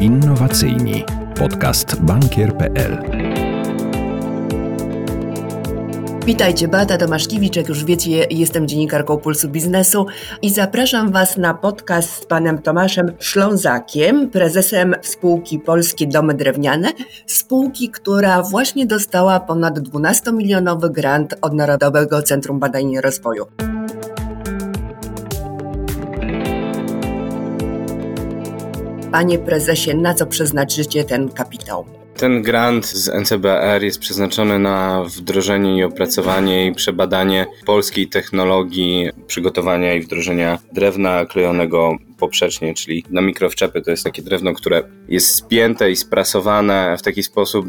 Innowacyjni. Podcast bankier.pl. Witajcie, Beata Tomaszkiewicz, jak już wiecie, jestem dziennikarką Pulsu Biznesu i zapraszam Was na podcast z panem Tomaszem Ślązakiem, prezesem spółki Polskie Domy Drewniane, spółki, która właśnie dostała ponad 12-milionowy grant od Narodowego Centrum Badań i Rozwoju. Panie prezesie, na co przeznaczycie ten kapitał? Ten grant z NCBR jest przeznaczony na wdrożenie i opracowanie i przebadanie polskiej technologii przygotowania i wdrożenia drewna klejonego poprzecznie, czyli na mikrowczepy. To jest takie drewno, które jest spięte i sprasowane w taki sposób,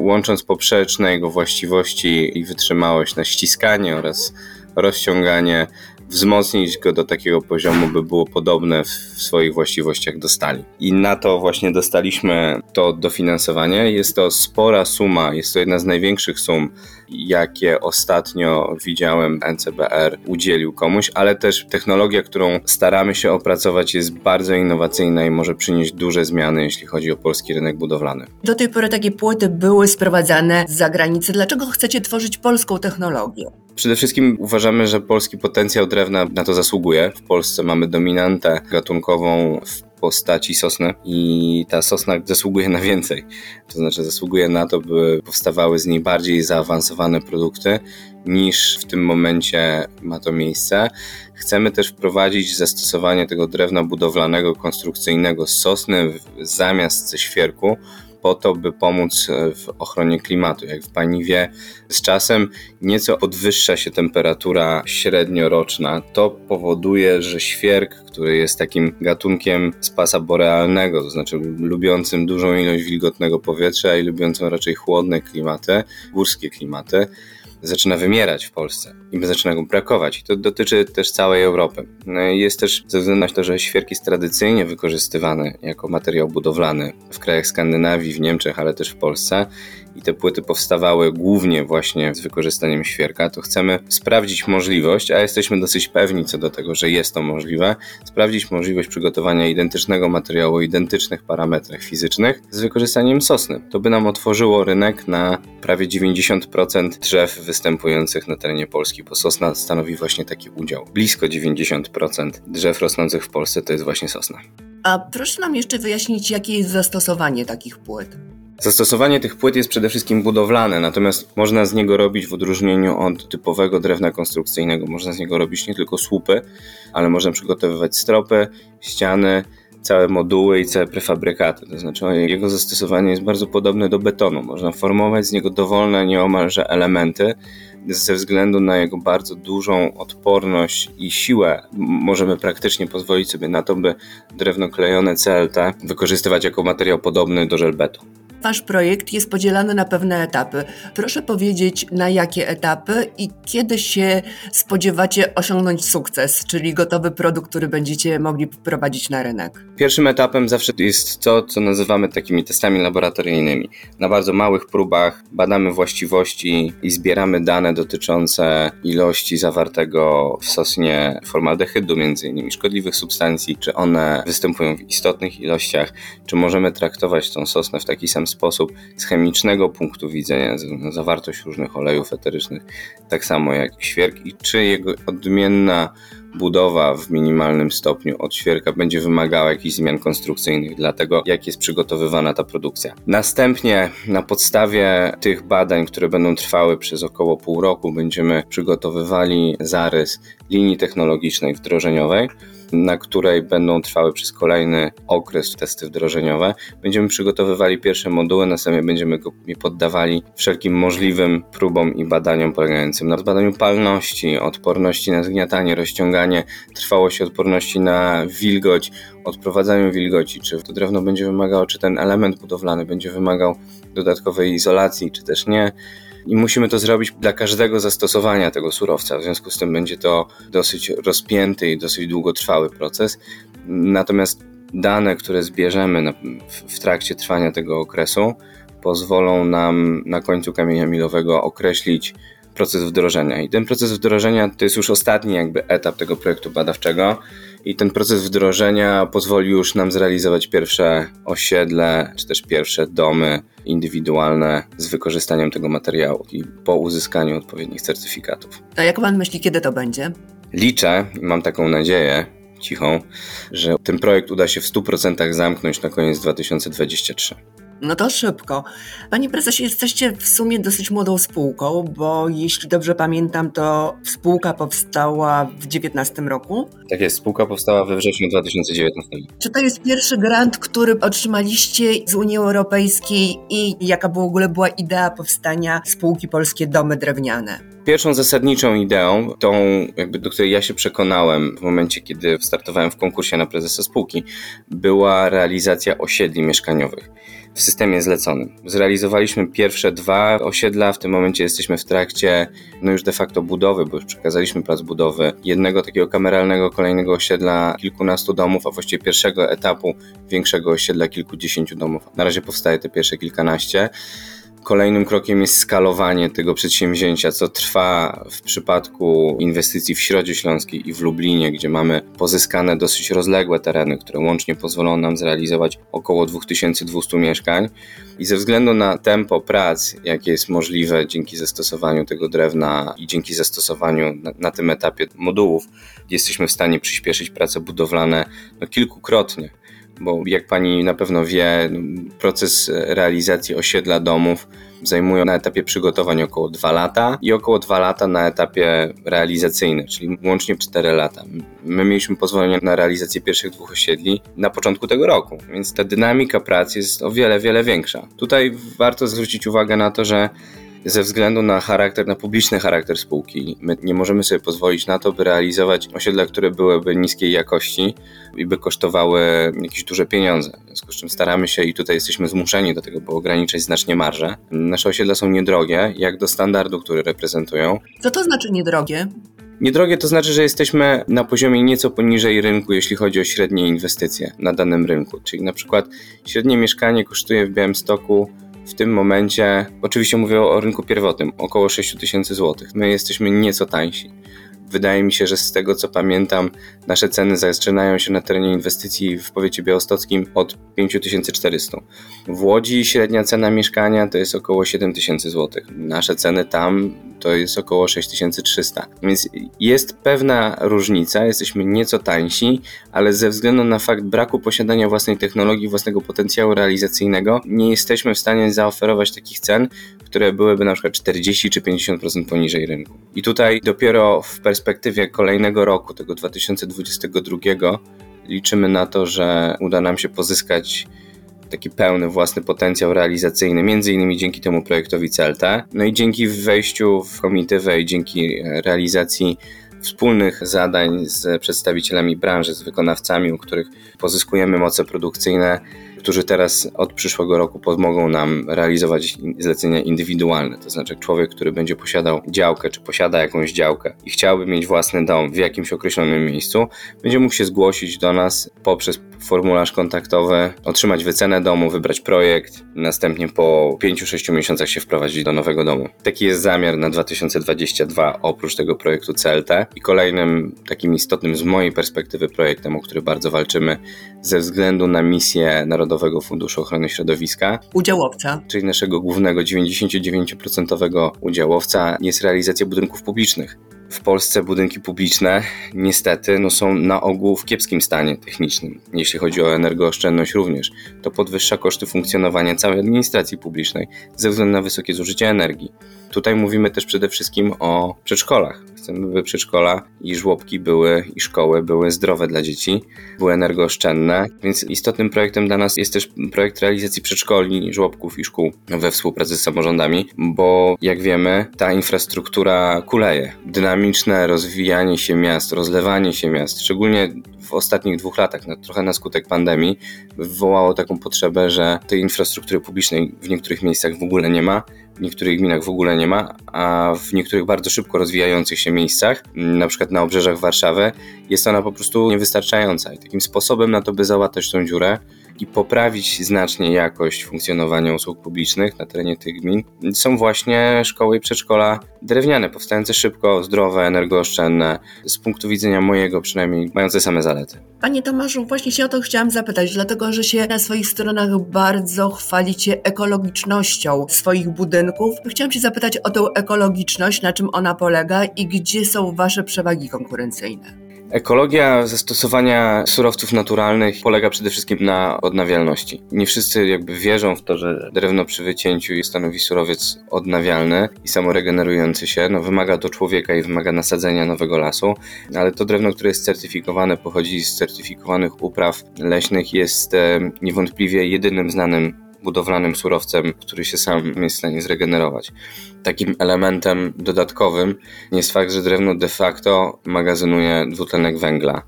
łącząc poprzeczne jego właściwości i wytrzymałość na ściskanie oraz rozciąganie wzmocnić go do takiego poziomu, by było podobne w swoich właściwościach do stali. I na to właśnie dostaliśmy to dofinansowanie. Jest to spora suma, jest to jedna z największych sum, jakie ostatnio widziałem NCBR udzielił komuś, ale też technologia, którą staramy się opracować jest bardzo innowacyjna i może przynieść duże zmiany, jeśli chodzi o polski rynek budowlany. Do tej pory takie płyty były sprowadzane z zagranicy. Dlaczego chcecie tworzyć polską technologię? Przede wszystkim uważamy, że polski potencjał drewna na to zasługuje. W Polsce mamy dominantę gatunkową w postaci sosny i ta sosna zasługuje na więcej. To znaczy zasługuje na to, by powstawały z niej bardziej zaawansowane produkty niż w tym momencie ma to miejsce. Chcemy też wprowadzić zastosowanie tego drewna budowlanego, konstrukcyjnego z sosny zamiast ze świerku po to, by pomóc e, w ochronie klimatu. Jak pani wie, z czasem nieco podwyższa się temperatura średnioroczna. To powoduje, że świerk, który jest takim gatunkiem z pasa borealnego, to znaczy lubiącym dużą ilość wilgotnego powietrza i lubiącym raczej chłodne klimaty, górskie klimaty, zaczyna wymierać w Polsce i zaczyna go brakować. I to dotyczy też całej Europy. No jest też ze względu na to, że świerk jest tradycyjnie wykorzystywany jako materiał budowlany w krajach Skandynawii, w Niemczech, ale też w Polsce i te płyty powstawały głównie właśnie z wykorzystaniem świerka, to chcemy sprawdzić możliwość, a jesteśmy dosyć pewni co do tego, że jest to możliwe, sprawdzić możliwość przygotowania identycznego materiału o identycznych parametrach fizycznych z wykorzystaniem sosny. To by nam otworzyło rynek na prawie 90% drzew występujących na terenie Polski, bo sosna stanowi właśnie taki udział. Blisko 90% drzew rosnących w Polsce to jest właśnie sosna. A proszę nam jeszcze wyjaśnić, jakie jest zastosowanie takich płyt. Zastosowanie tych płyt jest przede wszystkim budowlane, natomiast można z niego robić w odróżnieniu od typowego drewna konstrukcyjnego, można z niego robić nie tylko słupy, ale można przygotowywać stropy, ściany, całe moduły i całe prefabrykaty. To znaczy jego zastosowanie jest bardzo podobne do betonu. Można formować z niego dowolne nieomalże elementy ze względu na jego bardzo dużą odporność i siłę. Możemy praktycznie pozwolić sobie na to, by drewno klejone CLT wykorzystywać jako materiał podobny do żelbetu. Wasz projekt jest podzielany na pewne etapy. Proszę powiedzieć, na jakie etapy i kiedy się spodziewacie osiągnąć sukces, czyli gotowy produkt, który będziecie mogli wprowadzić na rynek? Pierwszym etapem zawsze jest to, co nazywamy takimi testami laboratoryjnymi. Na bardzo małych próbach badamy właściwości i zbieramy dane dotyczące ilości zawartego w sosnie formaldehydu, między innymi szkodliwych substancji, czy one występują w istotnych ilościach, czy możemy traktować tą sosnę w taki sam sposób z chemicznego punktu widzenia, zawartość różnych olejów eterycznych, tak samo jak świerk i czy jego odmienna budowa w minimalnym stopniu od świerka będzie wymagała jakichś zmian konstrukcyjnych, dlatego jak jest przygotowywana ta produkcja. Następnie na podstawie tych badań, które będą trwały przez około pół roku, będziemy przygotowywali zarys linii technologicznej wdrożeniowej na której będą trwały przez kolejny okres testy wdrożeniowe. Będziemy przygotowywali pierwsze moduły, następnie będziemy go poddawali wszelkim możliwym próbom i badaniom polegającym na badaniu palności, odporności na zgniatanie, rozciąganie, trwałości odporności na wilgoć, odprowadzaniu wilgoci, czy to drewno będzie wymagało, czy ten element budowlany będzie wymagał dodatkowej izolacji, czy też nie i musimy to zrobić dla każdego zastosowania tego surowca. W związku z tym będzie to dosyć rozpięty i dosyć długotrwały proces. Natomiast dane, które zbierzemy w trakcie trwania tego okresu, pozwolą nam na końcu kamienia milowego określić proces wdrożenia. I ten proces wdrożenia to jest już ostatni jakby etap tego projektu badawczego i ten proces wdrożenia pozwolił już nam zrealizować pierwsze osiedle, czy też pierwsze domy indywidualne z wykorzystaniem tego materiału i po uzyskaniu odpowiednich certyfikatów. A jak pan myśli, kiedy to będzie? Liczę, mam taką nadzieję, cichą, że ten projekt uda się w 100% zamknąć na koniec 2023. No to szybko. Panie prezesie, jesteście w sumie dosyć młodą spółką, bo jeśli dobrze pamiętam, to spółka powstała w 2019 roku. Tak jest, spółka powstała we wrześniu 2019. Czy to jest pierwszy grant, który otrzymaliście z Unii Europejskiej i jaka w ogóle była idea powstania spółki Polskie Domy Drewniane? Pierwszą zasadniczą ideą, tą jakby do której ja się przekonałem w momencie, kiedy startowałem w konkursie na prezesa spółki, była realizacja osiedli mieszkaniowych w systemie zleconym. Zrealizowaliśmy pierwsze dwa osiedla, w tym momencie jesteśmy w trakcie no już de facto budowy, bo już przekazaliśmy plac budowy jednego takiego kameralnego, kolejnego osiedla kilkunastu domów, a właściwie pierwszego etapu większego osiedla kilkudziesięciu domów. Na razie powstaje te pierwsze kilkanaście. Kolejnym krokiem jest skalowanie tego przedsięwzięcia, co trwa w przypadku inwestycji w Środzie Śląskiej i w Lublinie, gdzie mamy pozyskane dosyć rozległe tereny, które łącznie pozwolą nam zrealizować około 2200 mieszkań. I ze względu na tempo prac, jakie jest możliwe dzięki zastosowaniu tego drewna i dzięki zastosowaniu na, na tym etapie modułów, jesteśmy w stanie przyspieszyć prace budowlane no, kilkukrotnie bo jak pani na pewno wie, proces realizacji osiedla domów zajmuje na etapie przygotowań około 2 lata i około 2 lata na etapie realizacyjnym, czyli łącznie 4 lata. My mieliśmy pozwolenie na realizację pierwszych dwóch osiedli na początku tego roku, więc ta dynamika pracy jest o wiele, wiele większa. Tutaj warto zwrócić uwagę na to, że ze względu na charakter, na publiczny charakter spółki. My nie możemy sobie pozwolić na to, by realizować osiedla, które byłyby niskiej jakości i by kosztowały jakieś duże pieniądze. W związku z czym staramy się i tutaj jesteśmy zmuszeni do tego, by ograniczać znacznie marże. Nasze osiedla są niedrogie, jak do standardu, który reprezentują. Co to znaczy niedrogie? Niedrogie to znaczy, że jesteśmy na poziomie nieco poniżej rynku, jeśli chodzi o średnie inwestycje na danym rynku. Czyli na przykład średnie mieszkanie kosztuje w Białymstoku w tym momencie, oczywiście mówię o rynku pierwotnym, około 6 tysięcy złotych. My jesteśmy nieco tańsi. Wydaje mi się, że z tego co pamiętam, nasze ceny zaczynają się na terenie inwestycji w powiecie białostockim od 5400. W Łodzi średnia cena mieszkania to jest około 7000 zł. Nasze ceny tam to jest około 6300. Więc jest pewna różnica, jesteśmy nieco tańsi, ale ze względu na fakt braku posiadania własnej technologii, własnego potencjału realizacyjnego, nie jesteśmy w stanie zaoferować takich cen, które byłyby na przykład 40 czy 50% poniżej rynku. I tutaj dopiero w perspektywie kolejnego roku, tego 2022, liczymy na to, że uda nam się pozyskać taki pełny własny potencjał realizacyjny, między innymi dzięki temu projektowi CLT. No i dzięki wejściu w komitywę i dzięki realizacji wspólnych zadań z przedstawicielami branży, z wykonawcami, u których pozyskujemy moce produkcyjne, którzy teraz od przyszłego roku pomogą nam realizować zlecenia indywidualne. To znaczy, człowiek, który będzie posiadał działkę, czy posiada jakąś działkę i chciałby mieć własny dom w jakimś określonym miejscu, będzie mógł się zgłosić do nas poprzez formularz kontaktowy, otrzymać wycenę domu, wybrać projekt, następnie po 5-6 miesiącach się wprowadzić do nowego domu. Taki jest zamiar na 2022 oprócz tego projektu CLT i kolejnym takim istotnym z mojej perspektywy projektem, o który bardzo walczymy ze względu na misję Narodowego Funduszu Ochrony Środowiska. Udziałowca. Czyli naszego głównego 99% udziałowca jest realizacja budynków publicznych w Polsce budynki publiczne niestety no, są na ogół w kiepskim stanie technicznym, jeśli chodzi o energooszczędność również. To podwyższa koszty funkcjonowania całej administracji publicznej ze względu na wysokie zużycie energii. Tutaj mówimy też przede wszystkim o przedszkolach. Chcemy, by przedszkola i żłobki były i szkoły były zdrowe dla dzieci, były energooszczędne, więc istotnym projektem dla nas jest też projekt realizacji przedszkoli, żłobków i szkół we współpracy z samorządami, bo jak wiemy, ta infrastruktura kuleje. Dynamiczne rozwijanie się miast, rozlewanie się miast, szczególnie w ostatnich dwóch latach, trochę na skutek pandemii, wywołało taką potrzebę, że tej infrastruktury publicznej w niektórych miejscach w ogóle nie ma, w niektórych gminach w ogóle nie ma, a w niektórych bardzo szybko rozwijających się miejscach, na przykład na obrzeżach Warszawy, jest ona po prostu niewystarczająca. I takim sposobem na to, by załatać tą dziurę, i poprawić znacznie jakość funkcjonowania usług publicznych na terenie tych gmin, są właśnie szkoły i przedszkola drewniane, powstające szybko, zdrowe, energooszczędne, z punktu widzenia mojego przynajmniej mające same zalety. Panie Tomaszu, właśnie się o to chciałam zapytać, dlatego że się na swoich stronach bardzo chwalicie ekologicznością swoich budynków. Chciałam się zapytać o tę ekologiczność, na czym ona polega i gdzie są Wasze przewagi konkurencyjne. Ekologia zastosowania surowców naturalnych polega przede wszystkim na odnawialności. Nie wszyscy jakby wierzą w to, że drewno przy wycięciu stanowi surowiec odnawialny i samoregenerujący się. No, wymaga to człowieka i wymaga nasadzenia nowego lasu, ale to drewno, które jest certyfikowane, pochodzi z certyfikowanych upraw leśnych, jest e, niewątpliwie jedynym znanym budowlanym surowcem, który się sam jest w stanie zregenerować. Takim elementem dodatkowym jest fakt, że drewno de facto magazynuje dwutlenek węgla.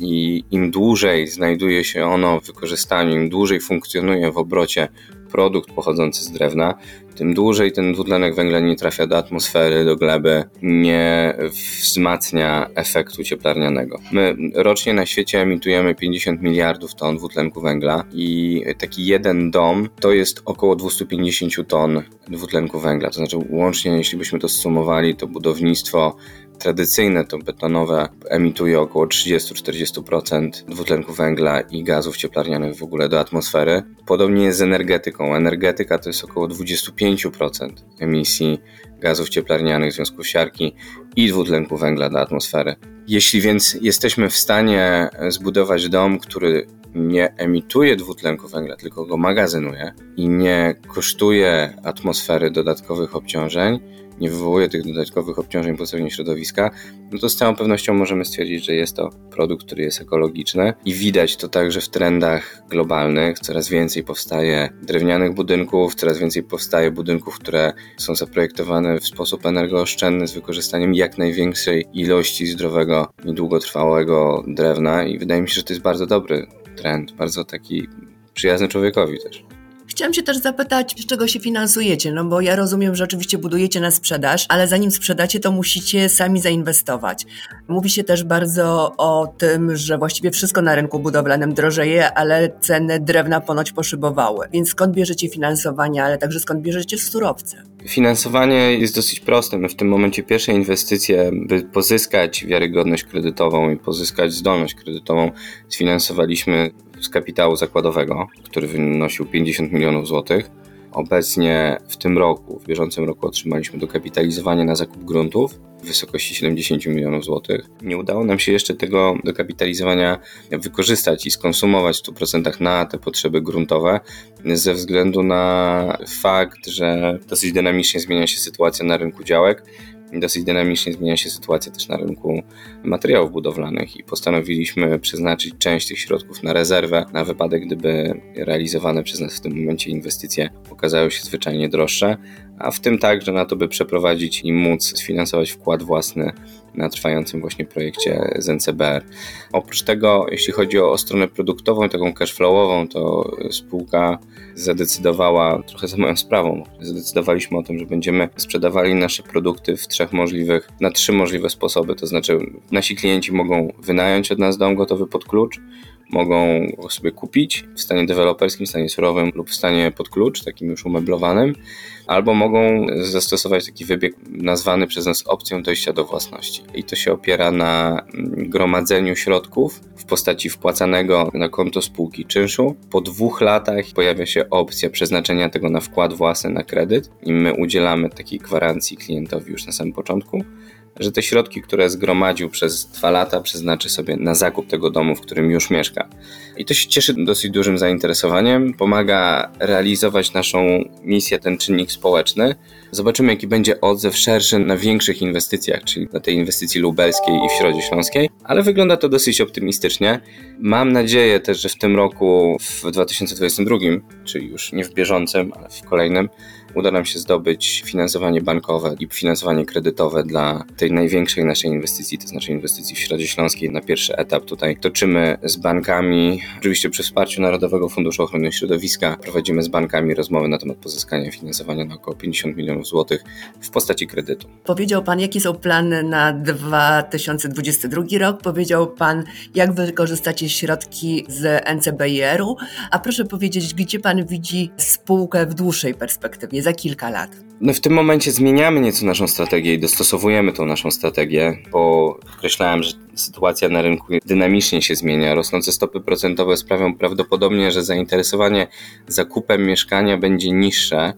I im dłużej znajduje się ono w wykorzystaniu, im dłużej funkcjonuje w obrocie produkt pochodzący z drewna, tym dłużej ten dwutlenek węgla nie trafia do atmosfery, do gleby, nie wzmacnia efektu cieplarnianego. My rocznie na świecie emitujemy 50 miliardów ton dwutlenku węgla i taki jeden dom to jest około 250 ton dwutlenku węgla. To znaczy łącznie, jeśli byśmy to zsumowali, to budownictwo tradycyjne, to betonowe, emituje około 30-40% dwutlenku węgla i gazów cieplarnianych w ogóle do atmosfery. Podobnie jest z energetyką. Energetyka to jest około 25% emisji gazów cieplarnianych, związku siarki i dwutlenku węgla do atmosfery. Jeśli więc jesteśmy w stanie zbudować dom, który nie emituje dwutlenku węgla, tylko go magazynuje i nie kosztuje atmosfery dodatkowych obciążeń, nie wywołuje tych dodatkowych obciążeń po stronie środowiska, no to z całą pewnością możemy stwierdzić, że jest to produkt, który jest ekologiczny i widać to także w trendach globalnych. Coraz więcej powstaje drewnianych budynków, coraz więcej powstaje budynków, które są zaprojektowane w sposób energooszczędny z wykorzystaniem jak największej ilości zdrowego i długotrwałego drewna i wydaje mi się, że to jest bardzo dobry trend, bardzo taki przyjazny człowiekowi też. Chciałam się też zapytać, z czego się finansujecie, no bo ja rozumiem, że oczywiście budujecie na sprzedaż, ale zanim sprzedacie, to musicie sami zainwestować. Mówi się też bardzo o tym, że właściwie wszystko na rynku budowlanym drożeje, ale ceny drewna ponoć poszybowały. Więc skąd bierzecie finansowanie, ale także skąd bierzecie surowce? Finansowanie jest dosyć proste. My w tym momencie pierwsze inwestycje, by pozyskać wiarygodność kredytową i pozyskać zdolność kredytową, sfinansowaliśmy z kapitału zakładowego, który wynosił 50 milionów złotych. Obecnie w tym roku, w bieżącym roku otrzymaliśmy dokapitalizowanie na zakup gruntów w wysokości 70 milionów złotych. Nie udało nam się jeszcze tego dokapitalizowania wykorzystać i skonsumować w 100% na te potrzeby gruntowe ze względu na fakt, że dosyć dynamicznie zmienia się sytuacja na rynku działek dosyć dynamicznie zmienia się sytuacja też na rynku materiałów budowlanych i postanowiliśmy przeznaczyć część tych środków na rezerwę, na wypadek, gdyby realizowane przez nas w tym momencie inwestycje okazały się zwyczajnie droższe, a w tym także na to, by przeprowadzić i móc sfinansować wkład własny na trwającym właśnie projekcie z NCBR. Oprócz tego, jeśli chodzi o, stronę produktową, taką cashflowową, to spółka zadecydowała, trochę za moją sprawą, zadecydowaliśmy o tym, że będziemy sprzedawali nasze produkty w trzech możliwych, na trzy możliwe sposoby. To znaczy, nasi klienci mogą wynająć od nas dom gotowy pod klucz, mogą sobie kupić w stanie deweloperskim, w stanie surowym lub w stanie pod klucz, takim już umeblowanym, albo mogą zastosować taki wybieg nazwany przez nas opcją dojścia do własności. I to się opiera na gromadzeniu środków w postaci wpłacanego na konto spółki czynszu. Po dwóch latach pojawia się opcja przeznaczenia tego na wkład własny, na kredyt i my udzielamy takiej gwarancji klientowi już na samym początku że te środki, które zgromadził przez dwa lata, przeznaczy sobie na zakup tego domu, w którym już mieszka. I to się cieszy dosyć dużym zainteresowaniem, pomaga realizować naszą misję, ten czynnik społeczny. Zobaczymy, jaki będzie odzew szerszy na większych inwestycjach, czyli na tej inwestycji lubelskiej i w Środzie Śląskiej, ale wygląda to dosyć optymistycznie. Mam nadzieję też, że w tym roku, w 2022, czyli już nie w bieżącym, ale w kolejnym, uda nam się zdobyć finansowanie bankowe i finansowanie kredytowe dla tej największej naszej inwestycji, to znaczy inwestycji w Środzie Śląskiej na pierwszy etap. Tutaj toczymy z bankami, oczywiście przy wsparciu Narodowego Funduszu Ochrony Środowiska, prowadzimy z bankami rozmowy na temat pozyskania finansowania na około 50 milionów złotych w postaci kredytu. Powiedział Pan, jakie są plany na 2022 rok? Powiedział Pan, jak wykorzystacie środki z NCBR-u? A proszę powiedzieć, gdzie Pan widzi spółkę w dłuższej perspektywie? Za kilka lat? No w tym momencie zmieniamy nieco naszą strategię i dostosowujemy tą naszą strategię, bo określałem, że sytuacja na rynku dynamicznie się zmienia. Rosnące stopy procentowe sprawią prawdopodobnie, że zainteresowanie zakupem mieszkania będzie niższe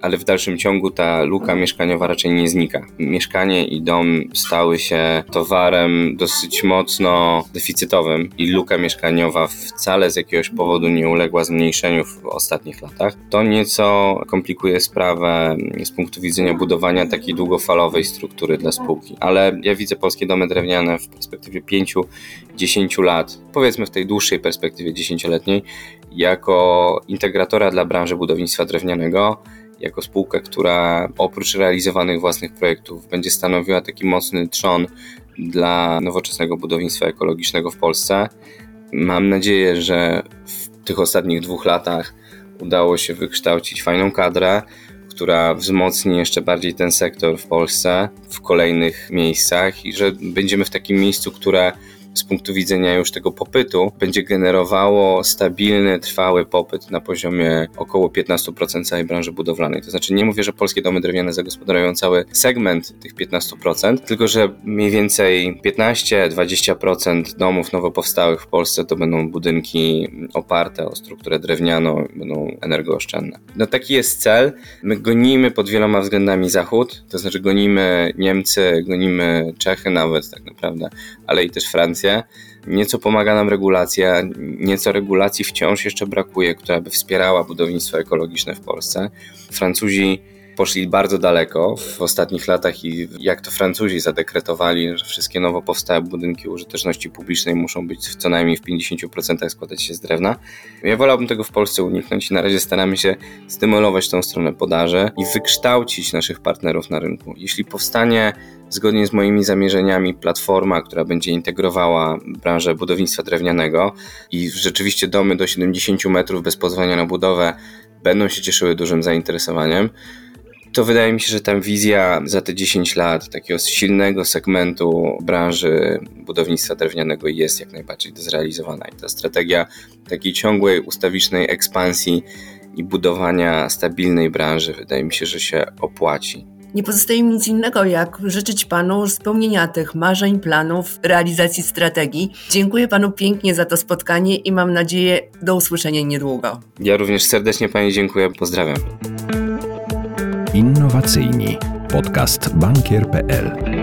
ale w dalszym ciągu ta luka mieszkaniowa raczej nie znika. Mieszkanie i dom stały się towarem dosyć mocno deficytowym i luka mieszkaniowa wcale z jakiegoś powodu nie uległa zmniejszeniu w ostatnich latach. To nieco komplikuje sprawę z punktu widzenia budowania takiej długofalowej struktury dla spółki. Ale ja widzę polskie domy drewniane w perspektywie 5-10 lat, powiedzmy w tej dłuższej perspektywie 10-letniej, jako integratora dla branży budownictwa drewnianego jako spółkę, która oprócz realizowanych własnych projektów będzie stanowiła taki mocny trzon dla nowoczesnego budownictwa ekologicznego w Polsce. Mam nadzieję, że w tych ostatnich dwóch latach udało się wykształcić fajną kadrę, która wzmocni jeszcze bardziej ten sektor w Polsce w kolejnych miejscach i że będziemy w takim miejscu, które z punktu widzenia już tego popytu będzie generowało stabilny, trwały popyt na poziomie około 15% całej branży budowlanej. To znaczy nie mówię, że polskie domy drewniane zagospodarują cały segment tych 15%, tylko że mniej więcej 15-20% domów nowo powstałych w Polsce to będą budynki oparte o strukturę drewnianą, będą energooszczędne. No taki jest cel. My gonimy pod wieloma względami Zachód, to znaczy gonimy Niemcy, gonimy Czechy nawet tak naprawdę, ale i też Francję Nieco pomaga nam regulacja, nieco regulacji wciąż jeszcze brakuje, która by wspierała budownictwo ekologiczne w Polsce. Francuzi poszli bardzo daleko w ostatnich latach i jak to Francuzi zadekretowali, że wszystkie nowo powstałe budynki użyteczności publicznej muszą być co najmniej w 50% składać się z drewna. Ja wolałbym tego w Polsce uniknąć i na razie staramy się stymulować tą stronę podaży i wykształcić naszych partnerów na rynku. Jeśli powstanie zgodnie z moimi zamierzeniami platforma, która będzie integrowała branżę budownictwa drewnianego i rzeczywiście domy do 70 metrów bez pozwolenia na budowę będą się cieszyły dużym zainteresowaniem, to wydaje mi się, że tam wizja za te 10 lat takiego silnego segmentu branży budownictwa drewnianego jest jak najbardziej zrealizowana. I ta strategia takiej ciągłej, ustawicznej ekspansji i budowania stabilnej branży wydaje mi się, że się opłaci. Nie pozostaje mi nic innego, jak życzyć Panu spełnienia tych marzeń, planów, realizacji strategii. Dziękuję Panu pięknie za to spotkanie i mam nadzieję do usłyszenia niedługo. Ja również serdecznie Pani dziękuję, pozdrawiam. Innowacyjni. Podcast bankier.pl